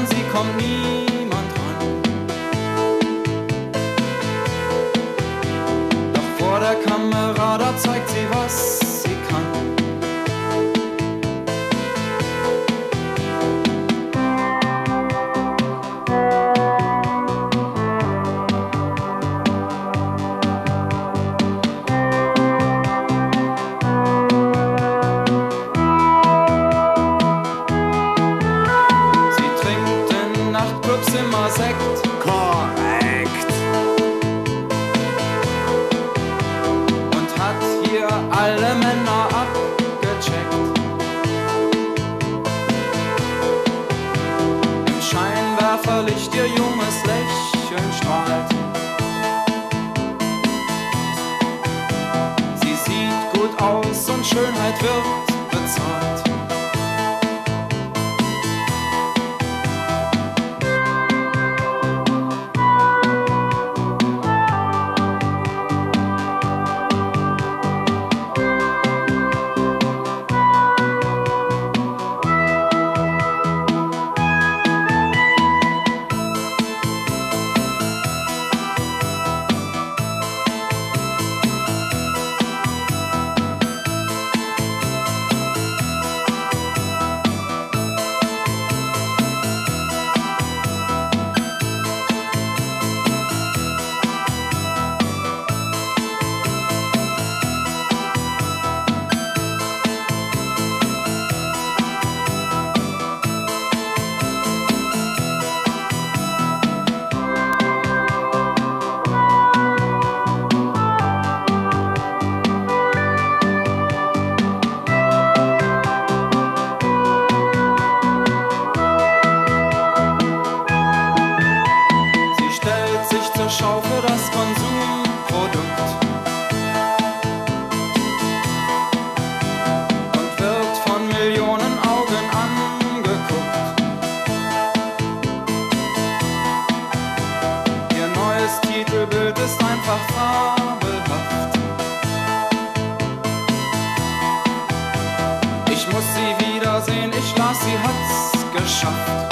an sie kommt niemand ran. Doch vor der Kamera, da zeigt sie was. Sekt. Korrekt. und hat hier alle Männer abgecheckt. Im Scheinwerferlicht ihr junges Lächeln strahlt. Sie sieht gut aus und Schönheit wird bezahlt. Titelbild ist einfach fabelhaft. Ich muss sie wiedersehen, ich las, sie hat's geschafft.